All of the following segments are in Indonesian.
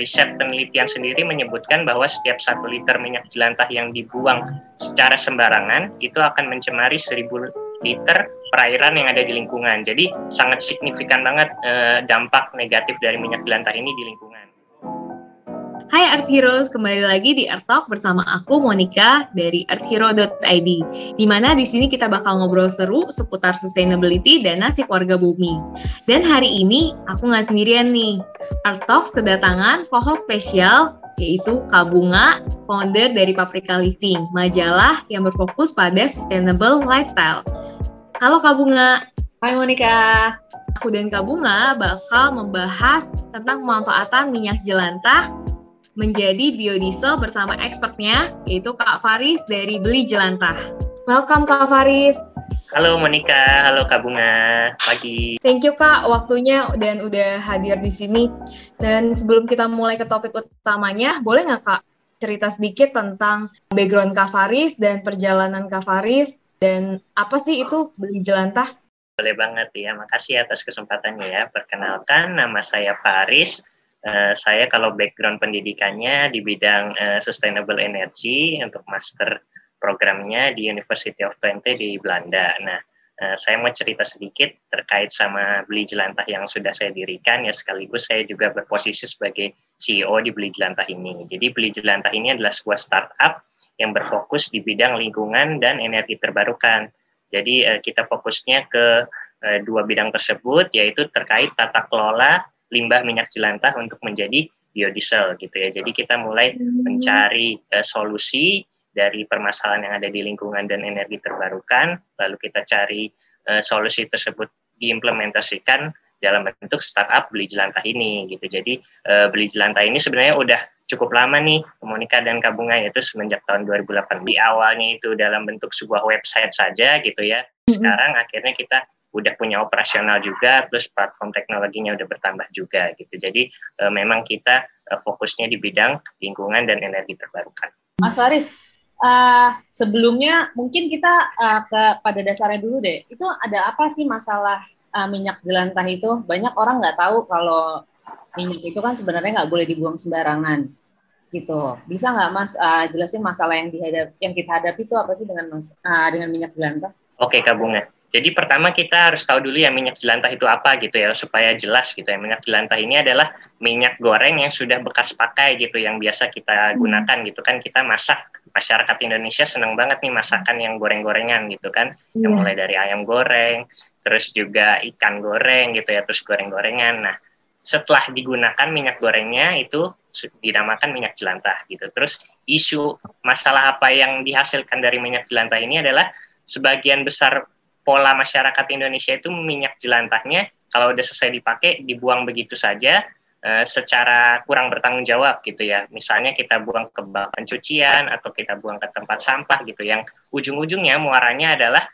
riset penelitian sendiri menyebutkan bahwa setiap satu liter minyak jelantah yang dibuang secara sembarangan itu akan mencemari 1000 liter perairan yang ada di lingkungan. Jadi sangat signifikan banget eh, dampak negatif dari minyak jelantah ini di lingkungan. Hai Earth Heroes, kembali lagi di Earth Talk bersama aku Monica dari earthhero.id. Di mana di sini kita bakal ngobrol seru seputar sustainability dan nasib warga bumi. Dan hari ini aku nggak sendirian nih. Earth Talks kedatangan co-host spesial yaitu Kak Bunga, founder dari Paprika Living, majalah yang berfokus pada sustainable lifestyle. Halo Kak Bunga. Hai Monica. Aku dan Kak Bunga bakal membahas tentang pemanfaatan minyak jelantah menjadi biodiesel bersama expertnya yaitu Kak Faris dari Beli Jelantah. Welcome Kak Faris. Halo Monica, halo Kak Bunga, pagi. Thank you Kak waktunya dan udah hadir di sini. Dan sebelum kita mulai ke topik utamanya, boleh nggak Kak cerita sedikit tentang background Kak Faris dan perjalanan Kak Faris dan apa sih itu Beli Jelantah? Boleh banget ya, makasih atas kesempatannya ya. Perkenalkan, nama saya Faris, Uh, saya kalau background pendidikannya di bidang uh, sustainable energy untuk master programnya di University of Twente di Belanda. Nah, uh, saya mau cerita sedikit terkait sama Beli Jelantah yang sudah saya dirikan ya sekaligus saya juga berposisi sebagai CEO di Beli Jelantah ini. Jadi Beli Jelantah ini adalah sebuah startup yang berfokus di bidang lingkungan dan energi terbarukan. Jadi uh, kita fokusnya ke uh, dua bidang tersebut yaitu terkait tata kelola limbah minyak jelantah untuk menjadi biodiesel gitu ya. Jadi kita mulai mencari uh, solusi dari permasalahan yang ada di lingkungan dan energi terbarukan, lalu kita cari uh, solusi tersebut diimplementasikan dalam bentuk startup beli jelantah ini gitu. Jadi uh, beli jelantah ini sebenarnya udah cukup lama nih Monika dan Kabunga yaitu semenjak tahun 2008. Di awalnya itu dalam bentuk sebuah website saja gitu ya. Sekarang akhirnya kita udah punya operasional juga, terus platform teknologinya udah bertambah juga gitu. Jadi e, memang kita e, fokusnya di bidang lingkungan dan energi terbarukan. Mas Faris, uh, sebelumnya mungkin kita uh, ke pada dasarnya dulu deh. Itu ada apa sih masalah uh, minyak jelantah itu? Banyak orang nggak tahu kalau minyak itu kan sebenarnya nggak boleh dibuang sembarangan gitu. Bisa nggak Mas uh, jelasin masalah yang dihadap yang kita hadapi itu apa sih dengan mas, uh, dengan minyak jelantah? Oke, Kak Bunga. Jadi pertama kita harus tahu dulu ya minyak jelantah itu apa gitu ya supaya jelas gitu ya. Minyak jelantah ini adalah minyak goreng yang sudah bekas pakai gitu yang biasa kita hmm. gunakan gitu kan. Kita masak. Masyarakat Indonesia senang banget nih masakan yang goreng-gorengan gitu kan. Yeah. yang mulai dari ayam goreng terus juga ikan goreng gitu ya terus goreng-gorengan. Nah setelah digunakan minyak gorengnya itu dinamakan minyak jelantah gitu. Terus isu masalah apa yang dihasilkan dari minyak jelantah ini adalah sebagian besar pola masyarakat Indonesia itu minyak jelantahnya kalau udah selesai dipakai dibuang begitu saja uh, secara kurang bertanggung jawab gitu ya. Misalnya kita buang ke bak pencucian atau kita buang ke tempat sampah gitu yang ujung-ujungnya muaranya adalah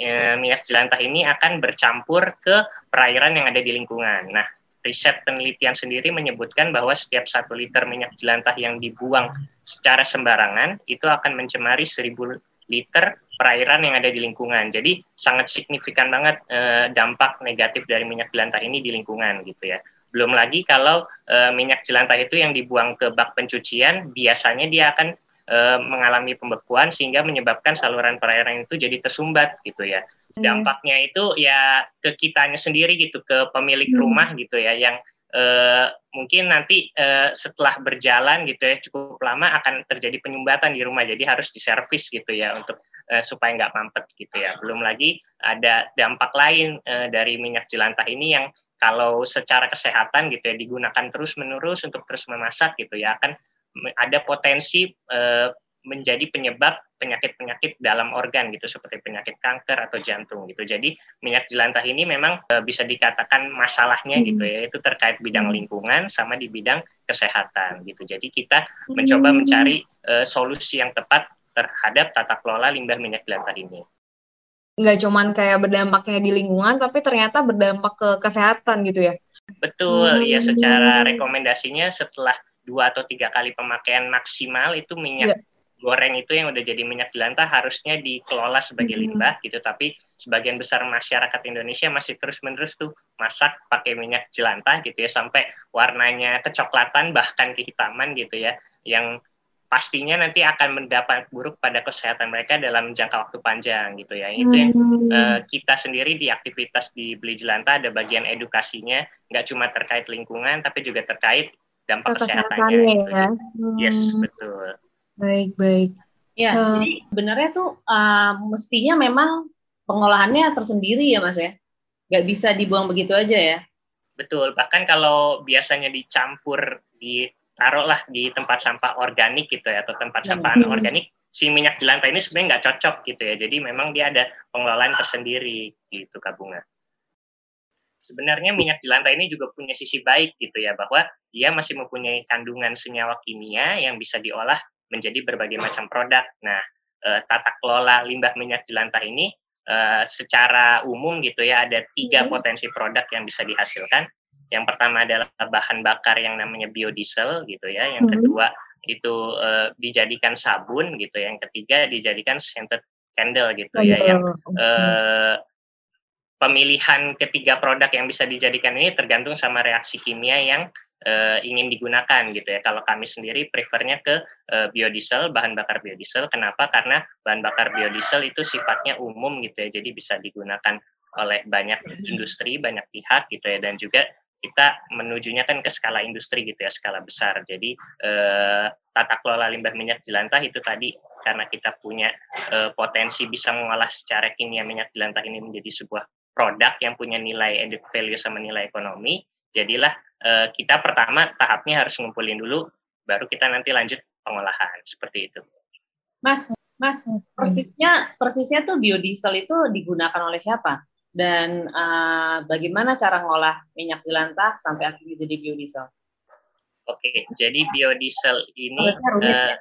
uh, minyak jelantah ini akan bercampur ke perairan yang ada di lingkungan. Nah, riset penelitian sendiri menyebutkan bahwa setiap satu liter minyak jelantah yang dibuang secara sembarangan itu akan mencemari 1000 liter perairan yang ada di lingkungan. Jadi sangat signifikan banget eh, dampak negatif dari minyak jelantah ini di lingkungan gitu ya. Belum lagi kalau eh, minyak jelantah itu yang dibuang ke bak pencucian, biasanya dia akan eh, mengalami pembekuan sehingga menyebabkan saluran perairan itu jadi tersumbat gitu ya. Hmm. Dampaknya itu ya ke kitanya sendiri gitu, ke pemilik hmm. rumah gitu ya, yang Uh, mungkin nanti uh, setelah berjalan gitu ya cukup lama akan terjadi penyumbatan di rumah jadi harus diservis gitu ya untuk uh, supaya nggak mampet gitu ya. Belum lagi ada dampak lain uh, dari minyak jelantah ini yang kalau secara kesehatan gitu ya digunakan terus menerus untuk terus memasak gitu ya akan ada potensi uh, menjadi penyebab penyakit-penyakit dalam organ gitu seperti penyakit kanker atau jantung gitu. Jadi minyak jelantah ini memang e, bisa dikatakan masalahnya hmm. gitu ya itu terkait bidang hmm. lingkungan sama di bidang kesehatan gitu. Jadi kita mencoba mencari e, solusi yang tepat terhadap tata kelola limbah minyak jelantah ini. Nggak cuman kayak berdampaknya di lingkungan, tapi ternyata berdampak ke kesehatan gitu ya? Betul, ya, hmm. ya secara rekomendasinya setelah dua atau tiga kali pemakaian maksimal itu minyak yeah. Goreng itu yang udah jadi minyak jelantah harusnya dikelola sebagai hmm. limbah gitu, tapi sebagian besar masyarakat Indonesia masih terus-menerus tuh masak pakai minyak jelantah gitu ya sampai warnanya kecoklatan bahkan kehitaman gitu ya yang pastinya nanti akan mendapat buruk pada kesehatan mereka dalam jangka waktu panjang gitu ya. Itu yang uh, kita sendiri di aktivitas di Beli Jelantah ada bagian edukasinya, nggak cuma terkait lingkungan tapi juga terkait dampak kesehatannya. Gitu. Ya. Hmm. Yes, betul. Baik, baik. Ya, uh, jadi sebenarnya tuh uh, mestinya memang pengolahannya tersendiri ya Mas ya? Nggak bisa dibuang begitu aja ya? Betul, bahkan kalau biasanya dicampur di taruhlah di tempat sampah organik gitu ya atau tempat sampah hmm. organik si minyak jelantah ini sebenarnya nggak cocok gitu ya jadi memang dia ada pengelolaan tersendiri gitu Kak Bunga. Sebenarnya minyak jelantah ini juga punya sisi baik gitu ya bahwa dia masih mempunyai kandungan senyawa kimia yang bisa diolah menjadi berbagai macam produk. Nah, eh, tata kelola limbah minyak jelantah ini eh, secara umum gitu ya ada tiga hmm. potensi produk yang bisa dihasilkan yang pertama adalah bahan bakar yang namanya biodiesel gitu ya. Yang hmm. kedua itu uh, dijadikan sabun gitu. Ya. Yang ketiga dijadikan scented candle gitu ya. Yang uh, pemilihan ketiga produk yang bisa dijadikan ini tergantung sama reaksi kimia yang uh, ingin digunakan gitu ya. Kalau kami sendiri prefernya ke uh, biodiesel, bahan bakar biodiesel. Kenapa? Karena bahan bakar biodiesel itu sifatnya umum gitu ya. Jadi bisa digunakan oleh banyak hmm. industri, banyak pihak gitu ya dan juga kita menujunya kan ke skala industri gitu ya, skala besar. Jadi eh, tata kelola limbah minyak jelantah itu tadi karena kita punya eh, potensi bisa mengolah secara kimia minyak jelantah ini menjadi sebuah produk yang punya nilai added value sama nilai ekonomi. Jadilah eh, kita pertama tahapnya harus ngumpulin dulu, baru kita nanti lanjut pengolahan seperti itu. Mas, Mas, persisnya persisnya tuh biodiesel itu digunakan oleh siapa? dan uh, bagaimana cara ngolah minyak jelantah sampai akhirnya jadi biodiesel? Oke, jadi biodiesel ini uh,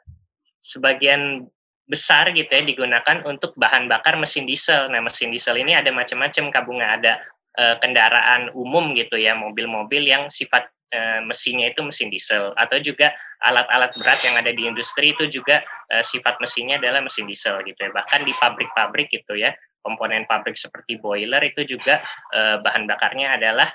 sebagian besar gitu ya digunakan untuk bahan bakar mesin diesel. Nah, mesin diesel ini ada macam-macam kabungan ada uh, kendaraan umum gitu ya, mobil-mobil yang sifat uh, mesinnya itu mesin diesel atau juga alat-alat berat yang ada di industri itu juga uh, sifat mesinnya adalah mesin diesel gitu ya. Bahkan di pabrik-pabrik gitu ya, komponen pabrik seperti boiler itu juga bahan bakarnya adalah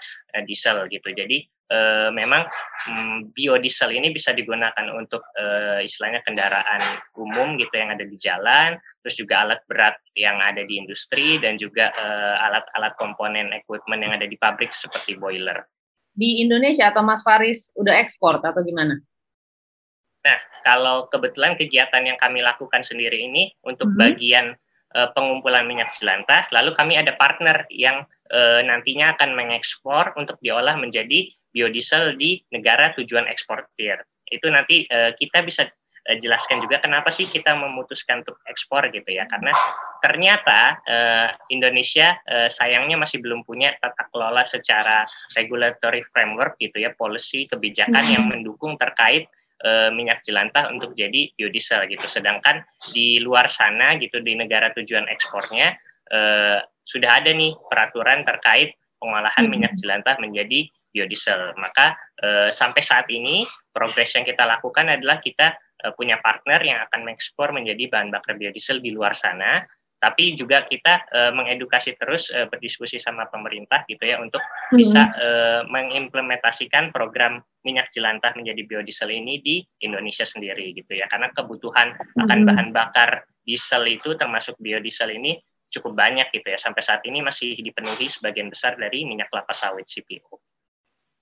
diesel gitu. Jadi uh, memang um, biodiesel ini bisa digunakan untuk uh, istilahnya kendaraan umum gitu yang ada di jalan, terus juga alat berat yang ada di industri dan juga alat-alat uh, komponen equipment yang ada di pabrik seperti boiler. Di Indonesia atau Mas Faris udah ekspor atau gimana? Nah, kalau kebetulan kegiatan yang kami lakukan sendiri ini untuk hmm. bagian uh, pengumpulan minyak jelantah. Lalu kami ada partner yang uh, nantinya akan mengekspor untuk diolah menjadi biodiesel di negara tujuan eksportir. Itu nanti uh, kita bisa uh, jelaskan juga kenapa sih kita memutuskan untuk ekspor gitu ya. Karena ternyata uh, Indonesia uh, sayangnya masih belum punya tata kelola secara regulatory framework gitu ya, policy kebijakan yang mendukung terkait e, minyak jelantah untuk jadi biodiesel gitu. Sedangkan di luar sana gitu di negara tujuan ekspornya e, sudah ada nih peraturan terkait pengolahan hmm. minyak jelantah menjadi biodiesel. Maka e, sampai saat ini progres yang kita lakukan adalah kita e, punya partner yang akan mengekspor menjadi bahan bakar biodiesel di luar sana tapi juga kita uh, mengedukasi terus uh, berdiskusi sama pemerintah gitu ya untuk hmm. bisa uh, mengimplementasikan program minyak jelantah menjadi biodiesel ini di Indonesia sendiri gitu ya karena kebutuhan hmm. akan bahan bakar diesel itu termasuk biodiesel ini cukup banyak gitu ya sampai saat ini masih dipenuhi sebagian besar dari minyak kelapa sawit CPO.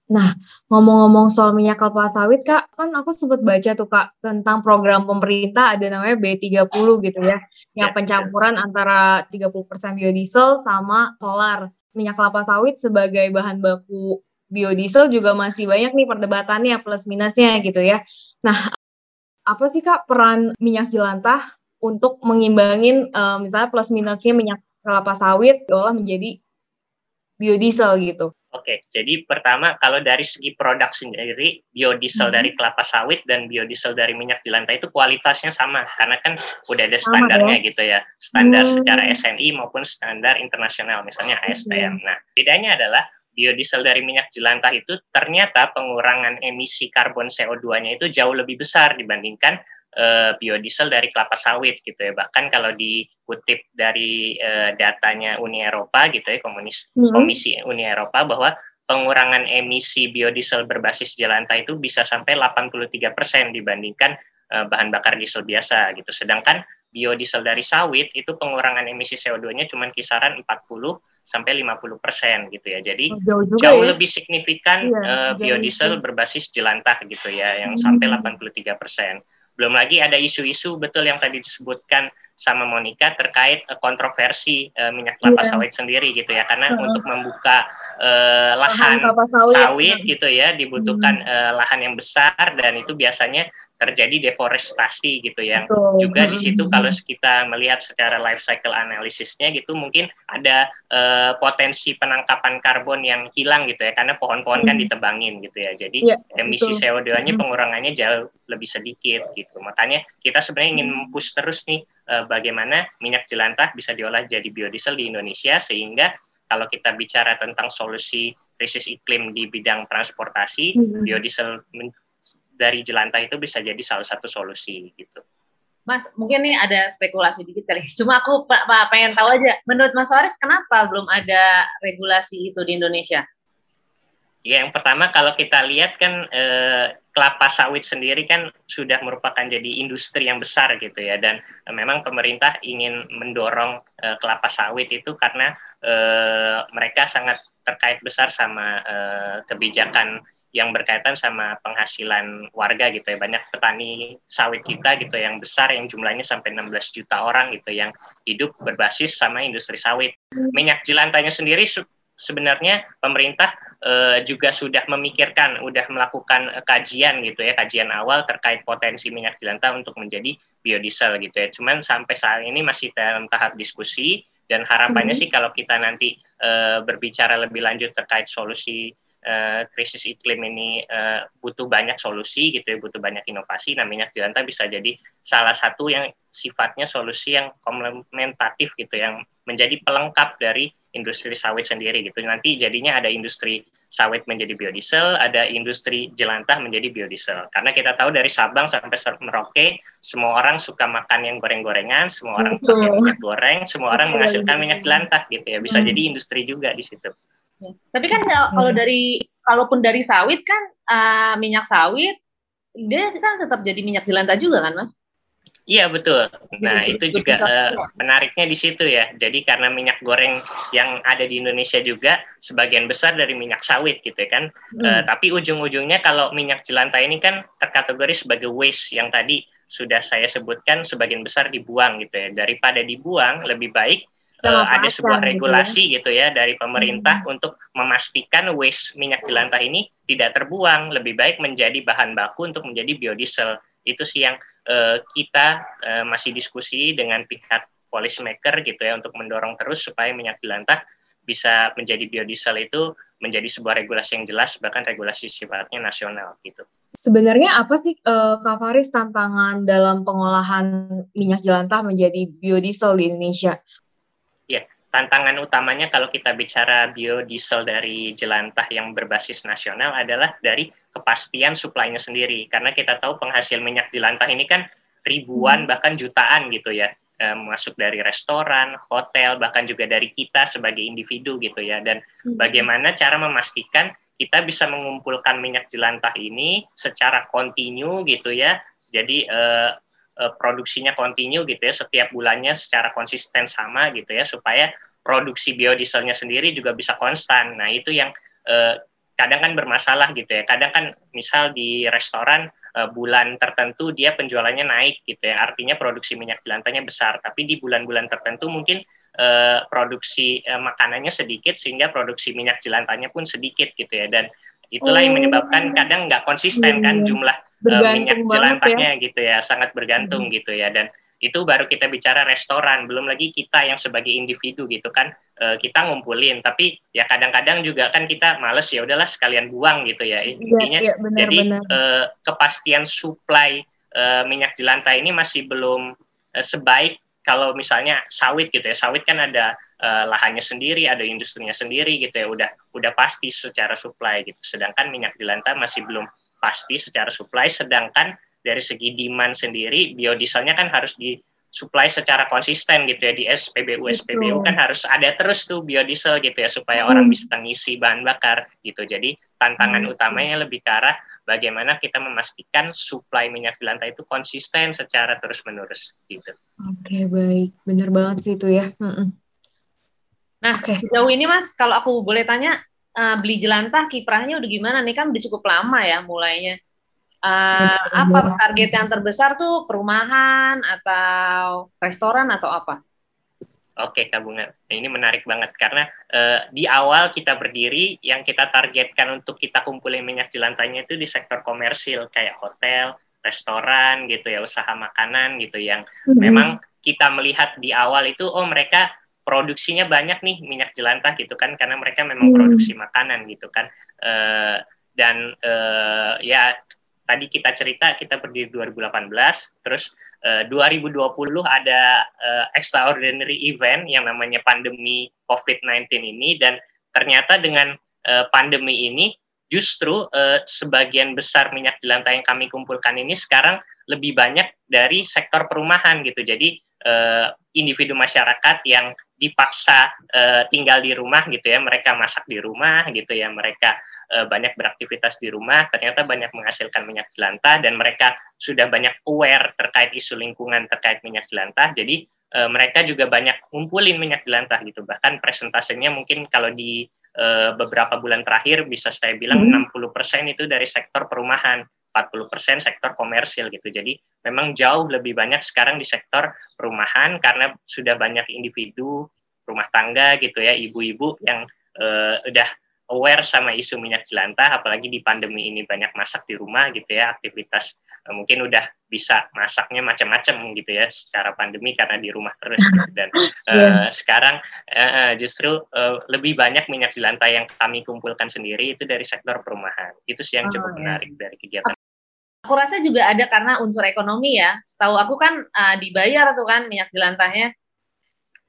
Nah, ngomong-ngomong soal minyak kelapa sawit, Kak, kan aku sempat baca tuh, Kak, tentang program pemerintah ada namanya B30 gitu ya, yang ya, pencampuran antara 30% biodiesel sama solar. Minyak kelapa sawit sebagai bahan baku biodiesel juga masih banyak nih perdebatannya plus minusnya gitu ya. Nah, apa sih Kak peran minyak jelantah untuk mengimbangin uh, misalnya plus minusnya minyak kelapa sawit diolah menjadi biodiesel gitu? Oke, jadi pertama kalau dari segi produk sendiri, biodiesel hmm. dari kelapa sawit dan biodiesel dari minyak jelantah itu kualitasnya sama karena kan udah ada standarnya ya? gitu ya, standar hmm. secara SNI maupun standar internasional misalnya ASTM. Hmm. Nah, bedanya adalah biodiesel dari minyak jelantah itu ternyata pengurangan emisi karbon CO2-nya itu jauh lebih besar dibandingkan uh, biodiesel dari kelapa sawit gitu ya. Bahkan kalau dikutip dari uh, datanya Uni Eropa gitu ya, Komunis, hmm. Komisi Uni Eropa bahwa pengurangan emisi biodiesel berbasis jelantah itu bisa sampai 83% dibandingkan uh, bahan bakar diesel biasa gitu. Sedangkan biodiesel dari sawit itu pengurangan emisi CO2-nya cuma kisaran 40 sampai 50 persen gitu ya. Jadi oh, jauh, jauh ya? lebih signifikan iya, uh, biodiesel berbasis jelantah gitu ya, yang hmm. sampai 83 persen. Belum lagi ada isu-isu betul yang tadi disebutkan sama Monica terkait uh, kontroversi uh, minyak kelapa yeah. sawit sendiri gitu ya karena uh -huh. untuk membuka uh, lahan, sawit, sawit gitu ya dibutuhkan hmm. uh, lahan yang besar dan itu biasanya terjadi deforestasi gitu yang Betul. juga di situ kalau kita melihat secara life cycle analisisnya gitu mungkin ada uh, potensi penangkapan karbon yang hilang gitu ya karena pohon-pohon kan ditebangin gitu ya. Jadi ya, emisi CO2-nya pengurangannya jauh lebih sedikit gitu. Makanya kita sebenarnya ingin push terus nih uh, bagaimana minyak jelantah bisa diolah jadi biodiesel di Indonesia sehingga kalau kita bicara tentang solusi krisis iklim di bidang transportasi, hmm. biodiesel dari jelantah itu bisa jadi salah satu solusi gitu. Mas, mungkin nih ada spekulasi dikit kali. Cuma aku pak pa, pengen tahu aja, menurut Mas Waris kenapa belum ada regulasi itu di Indonesia? Ya, yang pertama kalau kita lihat kan eh, kelapa sawit sendiri kan sudah merupakan jadi industri yang besar gitu ya, dan eh, memang pemerintah ingin mendorong eh, kelapa sawit itu karena eh, mereka sangat terkait besar sama eh, kebijakan yang berkaitan sama penghasilan warga gitu ya. Banyak petani sawit kita gitu yang besar yang jumlahnya sampai 16 juta orang gitu yang hidup berbasis sama industri sawit. Minyak jelantahnya sendiri sebenarnya pemerintah eh, juga sudah memikirkan udah melakukan kajian gitu ya kajian awal terkait potensi minyak jelantah untuk menjadi biodiesel gitu ya. Cuman sampai saat ini masih dalam tahap diskusi dan harapannya hmm. sih kalau kita nanti eh, berbicara lebih lanjut terkait solusi uh, krisis iklim ini uh, butuh banyak solusi gitu ya, butuh banyak inovasi. Nah, minyak jelantah bisa jadi salah satu yang sifatnya solusi yang komplementatif gitu, yang menjadi pelengkap dari industri sawit sendiri gitu. Nanti jadinya ada industri sawit menjadi biodiesel, ada industri jelantah menjadi biodiesel. Karena kita tahu dari Sabang sampai Merauke, semua orang suka makan yang goreng-gorengan, semua orang pakai minyak goreng, semua orang menghasilkan minyak jelantah gitu ya. Bisa hmm. jadi industri juga di situ. Tapi kan kalau hmm. dari kalaupun dari sawit kan uh, minyak sawit dia kan tetap jadi minyak jelantah juga kan, Mas? Iya betul. Nah itu juga uh, menariknya di situ ya. Jadi karena minyak goreng yang ada di Indonesia juga sebagian besar dari minyak sawit gitu ya kan. Hmm. Uh, tapi ujung-ujungnya kalau minyak jelantah ini kan terkategori sebagai waste yang tadi sudah saya sebutkan sebagian besar dibuang gitu ya. Daripada dibuang lebih baik uh, ada sebuah gitu ya. regulasi gitu ya, dari pemerintah hmm. untuk memastikan waste minyak jelantah ini tidak terbuang, lebih baik menjadi bahan baku untuk menjadi biodiesel. Itu sih yang uh, kita uh, masih diskusi dengan pihak maker gitu ya untuk mendorong terus supaya minyak jelantah bisa menjadi biodiesel itu menjadi sebuah regulasi yang jelas bahkan regulasi sifatnya nasional gitu. Sebenarnya apa sih uh, Kak Faris tantangan dalam pengolahan minyak jelantah menjadi biodiesel di Indonesia? Tantangan utamanya kalau kita bicara biodiesel dari jelantah yang berbasis nasional adalah dari kepastian suplainya sendiri. Karena kita tahu penghasil minyak jelantah ini kan ribuan hmm. bahkan jutaan gitu ya. Masuk dari restoran, hotel, bahkan juga dari kita sebagai individu gitu ya. Dan hmm. bagaimana cara memastikan kita bisa mengumpulkan minyak jelantah ini secara kontinu gitu ya. Jadi e, uh, produksinya kontinu gitu ya setiap bulannya secara konsisten sama gitu ya supaya produksi biodieselnya sendiri juga bisa konstan. Nah itu yang uh, kadang kan bermasalah gitu ya. Kadang kan misal di restoran uh, bulan tertentu dia penjualannya naik gitu ya. Artinya produksi minyak jelantahnya besar. Tapi di bulan-bulan tertentu mungkin uh, produksi uh, makanannya sedikit sehingga produksi minyak jelantahnya pun sedikit gitu ya. Dan itulah yang menyebabkan kadang nggak konsisten kan jumlah uh, minyak ya. jelantahnya ya. gitu ya sangat bergantung hmm. gitu ya dan itu baru kita bicara restoran belum lagi kita yang sebagai individu gitu kan uh, kita ngumpulin tapi ya kadang-kadang juga kan kita males ya udahlah sekalian buang gitu ya iya, intinya ya, ya, benar, jadi benar. Uh, kepastian supply uh, minyak jelantah ini masih belum uh, sebaik kalau misalnya sawit gitu ya sawit kan ada uh, lahannya sendiri ada industrinya sendiri gitu ya udah udah pasti secara supply gitu sedangkan minyak jelantah masih belum pasti secara supply sedangkan dari segi demand sendiri biodieselnya kan harus di supply secara konsisten gitu ya di SPBU SPBU kan harus ada terus tuh biodiesel gitu ya supaya hmm. orang bisa ngisi bahan bakar gitu. Jadi tantangan hmm. utamanya lebih ke arah bagaimana kita memastikan supply minyak di lantai itu konsisten secara terus menerus gitu. Oke okay, baik, benar banget sih itu ya. Hmm. Nah okay. sejauh ini mas, kalau aku boleh tanya uh, beli jelantah kiprahnya udah gimana nih kan udah cukup lama ya mulainya. Uh, apa target yang terbesar tuh perumahan atau restoran atau apa? Oke, Kak Bunga. Ini menarik banget karena uh, di awal kita berdiri yang kita targetkan untuk kita kumpulin minyak di lantainya itu di sektor komersil kayak hotel, restoran gitu ya, usaha makanan gitu yang mm-hmm. memang kita melihat di awal itu oh mereka produksinya banyak nih minyak jelantah gitu kan karena mereka memang mm-hmm. produksi makanan gitu kan. Uh, dan uh, ya tadi kita cerita kita berdiri 2018, terus uh, 2020 ada uh, extraordinary event yang namanya pandemi COVID-19 ini dan ternyata dengan uh, pandemi ini justru uh, sebagian besar minyak jelantah yang kami kumpulkan ini sekarang lebih banyak dari sektor perumahan gitu. Jadi uh, individu masyarakat yang dipaksa uh, tinggal di rumah gitu ya, mereka masak di rumah gitu ya, mereka uh, banyak beraktivitas di rumah, ternyata banyak menghasilkan minyak jelantah dan mereka sudah banyak aware terkait isu lingkungan terkait minyak jelantah. Jadi mereka juga banyak ngumpulin minyak jelantah gitu. Bahkan presentasenya mungkin kalau di beberapa bulan terakhir bisa saya bilang hmm. 60% itu dari sektor perumahan. 40% sektor komersil gitu. Jadi memang jauh lebih banyak sekarang di sektor perumahan karena sudah banyak individu rumah tangga gitu ya, ibu-ibu yang uh, udah aware sama isu minyak jelantah, apalagi di pandemi ini banyak masak di rumah gitu ya, aktivitas uh, mungkin udah bisa masaknya macam-macam gitu ya secara pandemi karena di rumah terus gitu. dan uh, yeah. sekarang uh, justru uh, lebih banyak minyak jelantah yang kami kumpulkan sendiri itu dari sektor perumahan. Itu sih yang cukup oh, menarik yeah. dari kegiatan. Aku rasa juga ada karena unsur ekonomi ya. Setahu aku kan uh, dibayar tuh kan minyak jelantahnya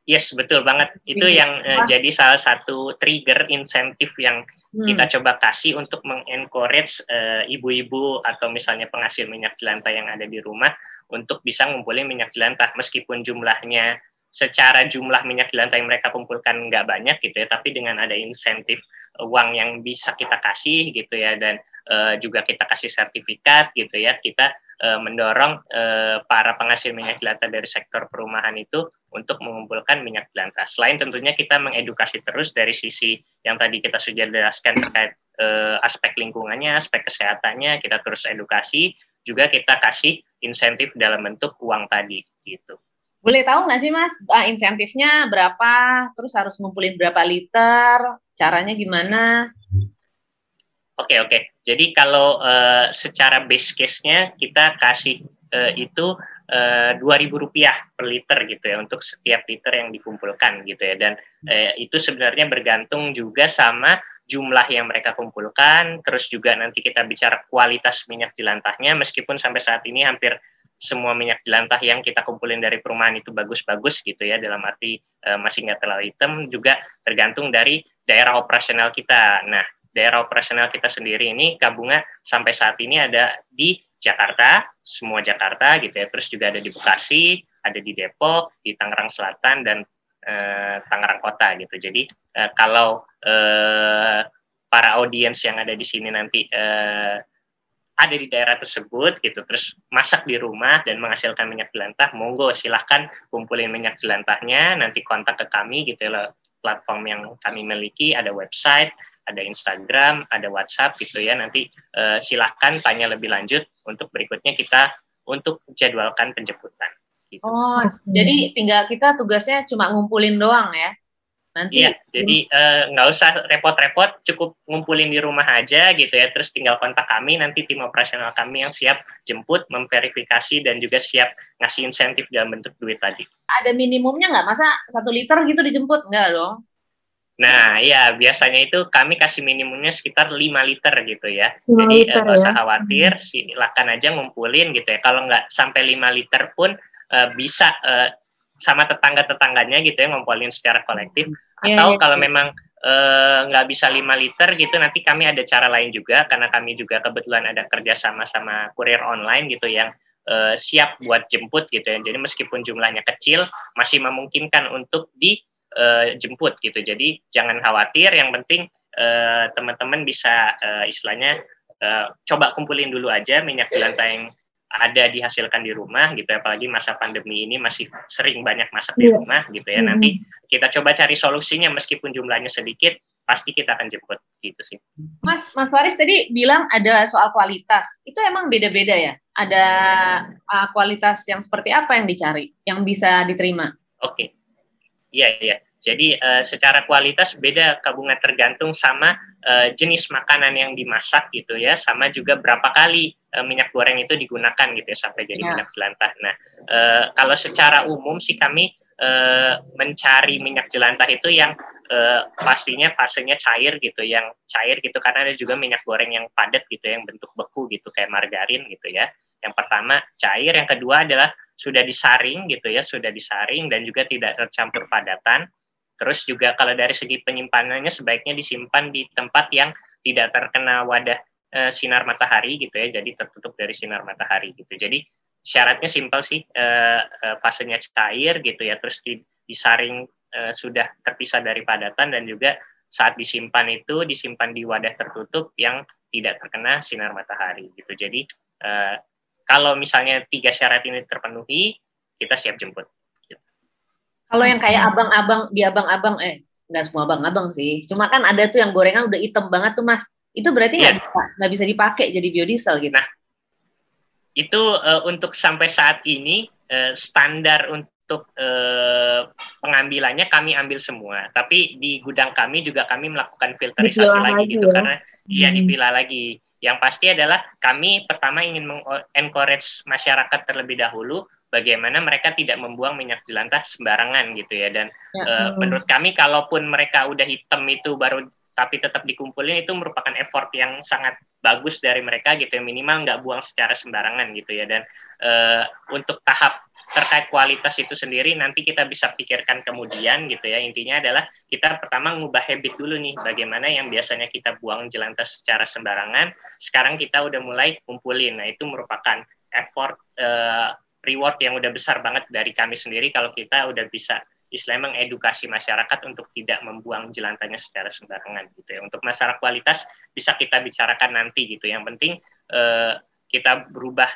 Yes, betul banget. Itu yang uh, jadi salah satu trigger insentif yang hmm. kita coba kasih untuk mengencourage uh, ibu-ibu atau misalnya penghasil minyak jelantah yang ada di rumah untuk bisa ngumpulin minyak jelantah meskipun jumlahnya secara jumlah minyak jelantah yang mereka kumpulkan nggak banyak gitu ya, tapi dengan ada insentif uang yang bisa kita kasih gitu ya dan uh, juga kita kasih sertifikat gitu ya, kita uh, mendorong uh, para penghasil minyak jelantah dari sektor perumahan itu untuk mengumpulkan minyak jelantah. Selain tentunya kita mengedukasi terus dari sisi yang tadi kita sudah jelaskan terkait uh, aspek lingkungannya, aspek kesehatannya, kita terus edukasi, juga kita kasih insentif dalam bentuk uang tadi gitu. Boleh tahu nggak sih Mas, insentifnya berapa, terus harus ngumpulin berapa liter, caranya gimana? Oke oke. Jadi kalau uh, secara base case-nya kita kasih uh, itu eh, dua ribu rupiah per liter gitu ya untuk setiap liter yang dikumpulkan gitu ya dan uh, itu sebenarnya bergantung juga sama jumlah yang mereka kumpulkan terus juga nanti kita bicara kualitas minyak jelantahnya meskipun sampai saat ini hampir semua minyak jelantah yang kita kumpulin dari perumahan itu bagus-bagus gitu ya dalam arti uh, masih nggak terlalu hitam juga tergantung dari daerah operasional kita. Nah daerah operasional kita sendiri ini Kabunga sampai saat ini ada di Jakarta, semua Jakarta gitu ya. Terus juga ada di Bekasi, ada di Depok, di Tangerang Selatan dan eh, Tangerang Kota gitu. Jadi eh, kalau eh, para audiens yang ada di sini nanti eh, ada di daerah tersebut gitu, terus masak di rumah dan menghasilkan minyak jelantah, monggo silahkan kumpulin minyak jelantahnya, nanti kontak ke kami gitu ya platform yang kami miliki, ada website, ada Instagram, ada WhatsApp gitu ya. Nanti uh, silahkan tanya lebih lanjut untuk berikutnya kita untuk jadwalkan penjemputan. Gitu. Oh, jadi tinggal kita tugasnya cuma ngumpulin doang ya? Nanti. Iya, jadi eh, nggak uh, usah repot-repot, cukup ngumpulin di rumah aja gitu ya. Terus tinggal kontak kami, nanti tim operasional kami yang siap jemput, memverifikasi dan juga siap ngasih insentif dalam bentuk duit tadi. Ada minimumnya nggak? Masa satu liter gitu dijemput? Nggak dong? Nah, ya biasanya itu kami kasih minimumnya sekitar 5 liter gitu ya. Jadi eh, nggak usah ya? khawatir, silakan aja ngumpulin gitu ya. Kalau nggak sampai 5 liter pun uh, bisa uh, sama tetangga-tetangganya gitu ya ngumpulin secara kolektif. Yeah, Atau yeah, kalau yeah. memang nggak bisa 5 liter gitu nanti kami ada cara lain juga karena kami juga kebetulan ada kerja sama sama kurir online gitu yang uh, siap buat jemput gitu ya jadi meskipun jumlahnya kecil masih memungkinkan untuk dijemput uh, gitu. Jadi jangan khawatir. Yang penting teman-teman uh, bisa uh, istilahnya uh, coba kumpulin dulu aja minyak jelantah yang ada dihasilkan di rumah gitu. Ya apalagi masa pandemi ini masih sering banyak masak di iya. rumah gitu ya. Nanti kita coba cari solusinya. Meskipun jumlahnya sedikit pasti kita akan jemput gitu sih. Mas Mas Faris tadi bilang ada soal kualitas. Itu emang beda-beda ya? Ada uh, kualitas yang seperti apa yang dicari yang bisa diterima? Oke. Okay. iya iya jadi uh, secara kualitas beda kabungan tergantung sama uh, jenis makanan yang dimasak gitu ya, sama juga berapa kali uh, minyak goreng itu digunakan gitu ya sampai jadi ya. minyak jelantah. Nah, uh, kalau secara umum sih kami uh, mencari minyak jelantah itu yang uh, pastinya fasenya cair gitu, yang cair gitu karena ada juga minyak goreng yang padat gitu, yang bentuk beku gitu kayak margarin gitu ya. Yang pertama cair, yang kedua adalah sudah disaring gitu ya, sudah disaring dan juga tidak tercampur padatan. Terus juga kalau dari segi penyimpanannya sebaiknya disimpan di tempat yang tidak terkena wadah e, sinar matahari gitu ya, jadi tertutup dari sinar matahari gitu. Jadi syaratnya simpel sih, e, e, fasenya cair gitu ya, terus di, disaring e, sudah terpisah dari padatan dan juga saat disimpan itu disimpan di wadah tertutup yang tidak terkena sinar matahari gitu. Jadi e, kalau misalnya tiga syarat ini terpenuhi, kita siap jemput. Kalau yang kayak abang-abang di abang-abang eh nggak semua abang-abang sih. Cuma kan ada tuh yang gorengan udah hitam banget tuh mas. Itu berarti nggak yeah. bisa nggak bisa dipakai jadi biodiesel gitu. Nah itu uh, untuk sampai saat ini uh, standar untuk uh, pengambilannya kami ambil semua. Tapi di gudang kami juga kami melakukan filterisasi lagi, lagi gitu ya? karena iya hmm. dipilah lagi. Yang pasti adalah kami pertama ingin mengencourage masyarakat terlebih dahulu bagaimana mereka tidak membuang minyak jelantah sembarangan gitu ya. Dan ya. Uh, menurut kami kalaupun mereka udah hitam itu baru tapi tetap dikumpulin itu merupakan effort yang sangat bagus dari mereka gitu ya. Minimal nggak buang secara sembarangan gitu ya. Dan uh, untuk tahap terkait kualitas itu sendiri nanti kita bisa pikirkan kemudian gitu ya. Intinya adalah kita pertama ngubah habit dulu nih bagaimana yang biasanya kita buang jelantah secara sembarangan sekarang kita udah mulai kumpulin. Nah itu merupakan effort uh, reward yang udah besar banget dari kami sendiri kalau kita udah bisa istilahnya mengedukasi masyarakat untuk tidak membuang jelantahnya secara sembarangan gitu ya. Untuk masalah kualitas bisa kita bicarakan nanti gitu. Yang penting eh, kita berubah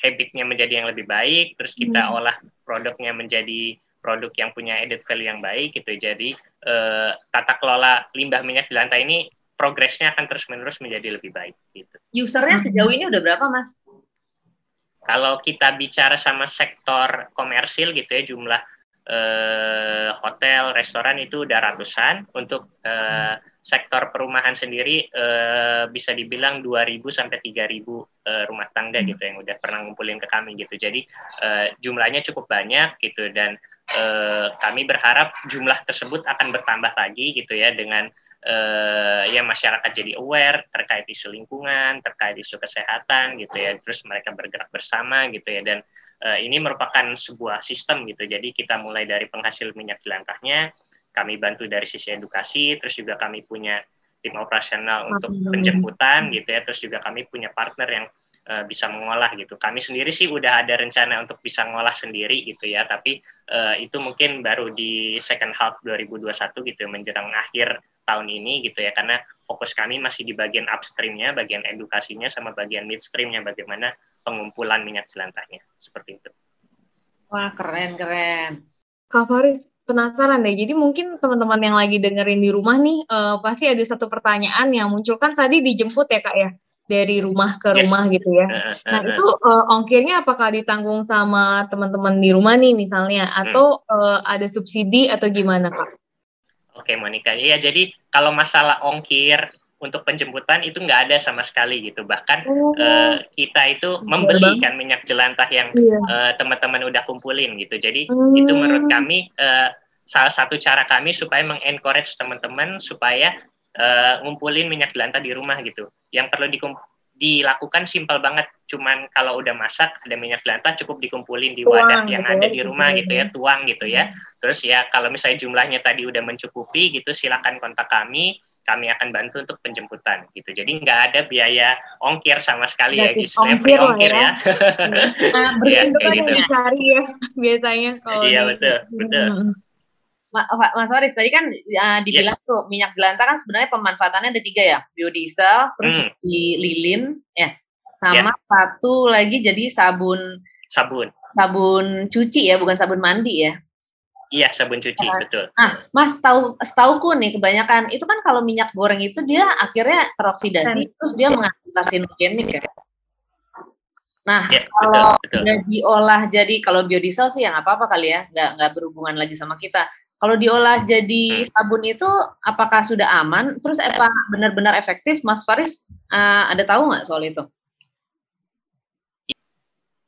habitnya menjadi yang lebih baik, terus kita hmm. olah produknya menjadi produk yang punya added value yang baik gitu. Jadi eh, tata kelola limbah minyak jelantah ini progresnya akan terus menerus menjadi lebih baik gitu. Usernya sejauh ini udah berapa mas? Kalau kita bicara sama sektor komersil gitu ya jumlah eh, hotel, restoran itu udah ratusan. Untuk eh, sektor perumahan sendiri eh, bisa dibilang 2.000 sampai 3.000 eh, rumah tangga gitu yang udah pernah ngumpulin ke kami gitu. Jadi eh, jumlahnya cukup banyak gitu dan eh, kami berharap jumlah tersebut akan bertambah lagi gitu ya dengan uh, ya masyarakat jadi aware terkait isu lingkungan, terkait isu kesehatan gitu ya. Terus mereka bergerak bersama gitu ya dan uh, ini merupakan sebuah sistem gitu. Jadi kita mulai dari penghasil minyak jelantahnya, kami bantu dari sisi edukasi, terus juga kami punya tim operasional untuk penjemputan gitu ya. Terus juga kami punya partner yang uh, bisa mengolah gitu. Kami sendiri sih udah ada rencana untuk bisa ngolah sendiri gitu ya, tapi uh, itu mungkin baru di second half 2021 gitu menjelang akhir tahun ini gitu ya karena fokus kami masih di bagian upstreamnya, bagian edukasinya sama bagian midstreamnya bagaimana pengumpulan minyak jelantahnya seperti itu. Wah keren keren. Kak Faris penasaran deh. Jadi mungkin teman-teman yang lagi dengerin di rumah nih uh, pasti ada satu pertanyaan yang muncul kan tadi dijemput ya kak ya dari rumah ke yes. rumah gitu ya. Nah itu uh, ongkirnya apakah ditanggung sama teman-teman di rumah nih misalnya atau hmm. uh, ada subsidi atau gimana kak? Oke Monica, ya jadi kalau masalah ongkir untuk penjemputan itu nggak ada sama sekali gitu. Bahkan oh. uh, kita itu iya, membeli kan minyak jelantah yang. Iya. uh, teman-teman udah kumpulin gitu. Jadi hmm. itu menurut kami uh, salah satu cara kami supaya mengencourage teman-teman supaya uh, ngumpulin minyak jelantah di rumah gitu. Yang perlu dilakukan simpel banget. Cuman kalau udah masak ada minyak jelantah cukup dikumpulin di wadah tuang, yang gitu, ada di rumah gitu ya, tuang gitu ya. Terus ya kalau misalnya jumlahnya tadi udah mencukupi gitu silakan kontak kami kami akan bantu untuk penjemputan gitu. Jadi nggak ada biaya ongkir sama sekali ya, guys. Free ongkir ya. ya. nah, bersih ya, gitu. dicari ya biasanya kalau Iya betul, betul. Mas Waris tadi kan uh, dibilang yes. tuh minyak jelantah kan sebenarnya pemanfaatannya ada tiga ya biodiesel terus mm. di lilin ya sama yeah. satu lagi jadi sabun sabun sabun cuci ya bukan sabun mandi ya Iya, sabun cuci, uh, betul. Ah, Mas, tahu setauku nih kebanyakan itu kan kalau minyak goreng itu dia akhirnya teroksidasi, terus dia menghasilkan karsinogenik ya. Nah, ya, kalau betul, betul. diolah jadi kalau biodiesel sih yang apa-apa kali ya, nggak nggak berhubungan lagi sama kita. Kalau diolah jadi hmm. sabun itu apakah sudah aman? Terus apa benar-benar efektif? Mas Faris uh, ada tahu nggak soal itu?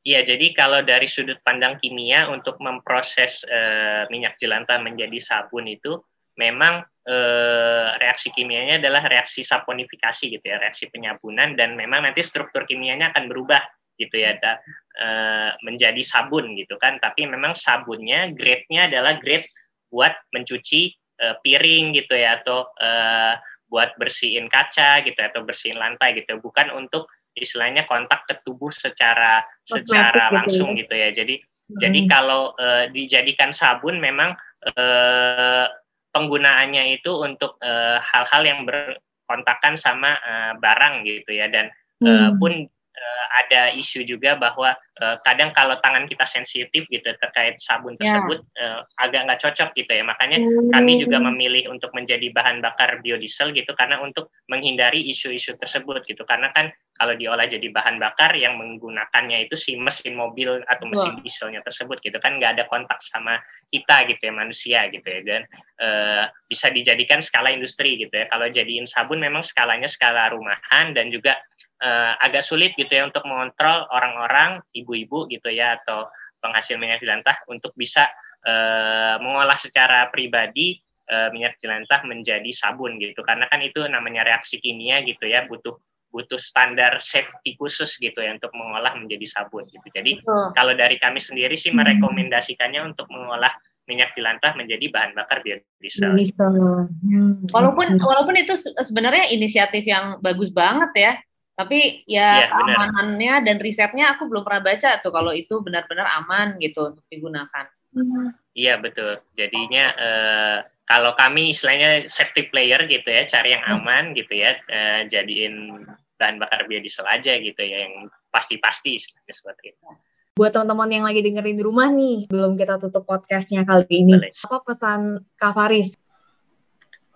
Iya, jadi kalau dari sudut pandang kimia untuk memproses uh, minyak jelantah menjadi sabun itu memang uh, reaksi kimianya adalah reaksi saponifikasi gitu ya, reaksi penyabunan dan memang nanti struktur kimianya akan berubah gitu ya, da, uh, menjadi sabun gitu kan. Tapi memang sabunnya grade-nya adalah grade buat mencuci uh, piring gitu ya atau uh, buat bersihin kaca gitu atau bersihin lantai gitu bukan untuk istilahnya kontak ke tubuh secara secara gitu langsung ya. gitu ya jadi hmm. jadi kalau uh, dijadikan sabun memang uh, penggunaannya itu untuk hal-hal uh, yang berkontakan sama uh, barang gitu ya dan hmm. uh, pun uh, ada isu juga bahwa uh, kadang kalau tangan kita sensitif gitu terkait sabun ya. tersebut yeah. uh, agak nggak cocok gitu ya makanya mm. kami juga memilih untuk menjadi bahan bakar biodiesel gitu karena untuk menghindari isu-isu tersebut gitu karena kan kalau diolah jadi bahan bakar yang menggunakannya itu si mesin mobil atau mesin wow. dieselnya tersebut gitu kan nggak ada kontak sama kita gitu ya manusia gitu ya dan uh, bisa dijadikan skala industri gitu ya kalau jadiin sabun memang skalanya skala rumahan dan juga uh, agak sulit gitu ya untuk mengontrol orang-orang ibu-ibu gitu ya atau penghasil minyak jelantah untuk bisa uh, mengolah secara pribadi uh, minyak jelantah menjadi sabun gitu karena kan itu namanya reaksi kimia gitu ya butuh butuh standar safety khusus gitu ya untuk mengolah menjadi sabun gitu. Jadi Betul. kalau dari kami sendiri sih hmm. merekomendasikannya untuk mengolah minyak jelantah menjadi bahan bakar biodiesel. Hmm. Walaupun walaupun itu sebenarnya inisiatif yang bagus banget ya. Tapi ya, ya keamanannya benar. dan risetnya aku belum pernah baca tuh kalau itu benar-benar aman gitu untuk digunakan. Iya betul. Jadinya uh, kalau kami istilahnya safety player gitu ya, cari yang hmm. aman gitu ya, uh, jadiin bahan bakar biodiesel aja gitu ya, yang pasti-pasti istilahnya seperti itu. Buat teman-teman yang lagi dengerin di rumah nih, belum kita tutup podcastnya kali ini, Boleh. apa pesan Kak Faris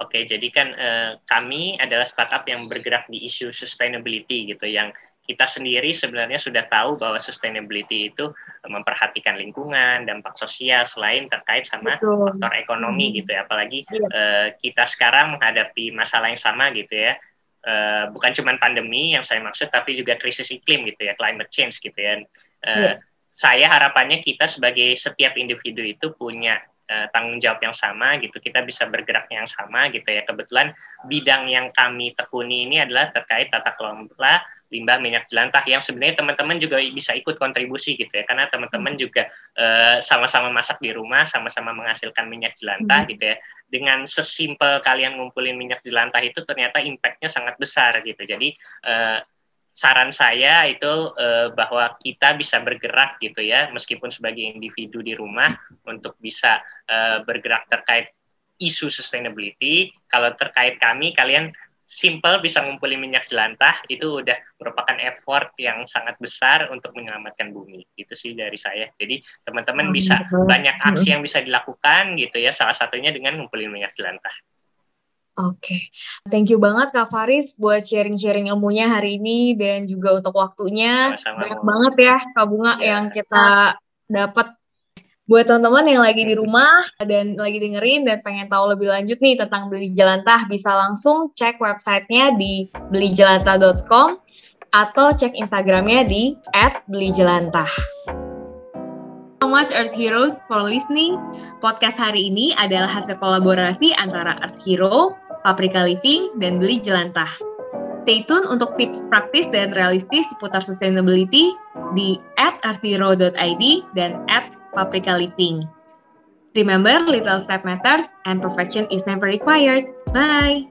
Oke, jadi kan eh, kami adalah startup yang bergerak di isu sustainability gitu, yang kita sendiri sebenarnya sudah tahu bahwa sustainability itu memperhatikan lingkungan, dampak sosial selain terkait sama Betul. faktor ekonomi hmm. gitu ya. Apalagi eh, kita sekarang menghadapi masalah yang sama gitu ya. Eh, bukan cuma pandemi yang saya maksud, tapi juga krisis iklim gitu ya, climate change gitu ya. Eh, iya. Saya harapannya kita sebagai setiap individu itu punya uh, tanggung jawab yang sama gitu kita bisa bergerak yang sama gitu ya. Kebetulan bidang yang kami tekuni ini adalah terkait tata kelola limbah minyak jelantah yang sebenarnya teman-teman juga bisa ikut kontribusi gitu ya karena teman-teman juga sama eh, sama-sama masak di rumah sama-sama menghasilkan minyak jelantah hmm. gitu ya. Dengan sesimpel kalian ngumpulin minyak jelantah itu ternyata impactnya sangat besar gitu. Jadi uh, saran saya itu eh, bahwa kita bisa bergerak gitu ya meskipun sebagai individu di rumah untuk bisa eh, bergerak terkait isu sustainability. Kalau terkait kami kalian simple bisa ngumpulin minyak jelantah itu udah merupakan effort yang sangat besar untuk menyelamatkan bumi. Itu sih dari saya. Jadi teman-teman bisa banyak aksi yang bisa dilakukan gitu ya salah satunya dengan ngumpulin minyak jelantah Oke, okay. thank you banget Kak Faris buat sharing-sharing ilmunya hari ini dan juga untuk waktunya. Sama-sama. Banyak banget ya Kak Bunga ya. yang kita dapat. Buat teman-teman yang lagi di rumah dan lagi dengerin dan pengen tahu lebih lanjut nih tentang beli jelantah, bisa langsung cek websitenya di belijelantah.com atau cek Instagramnya di @belijelantah much Earth Heroes for listening. Podcast hari ini adalah hasil kolaborasi antara Earth Hero, Paprika Living, dan Beli Jelantah. Stay tune untuk tips praktis dan realistis seputar sustainability di at artiro.id dan at paprika living. Remember, little step matters and perfection is never required. Bye!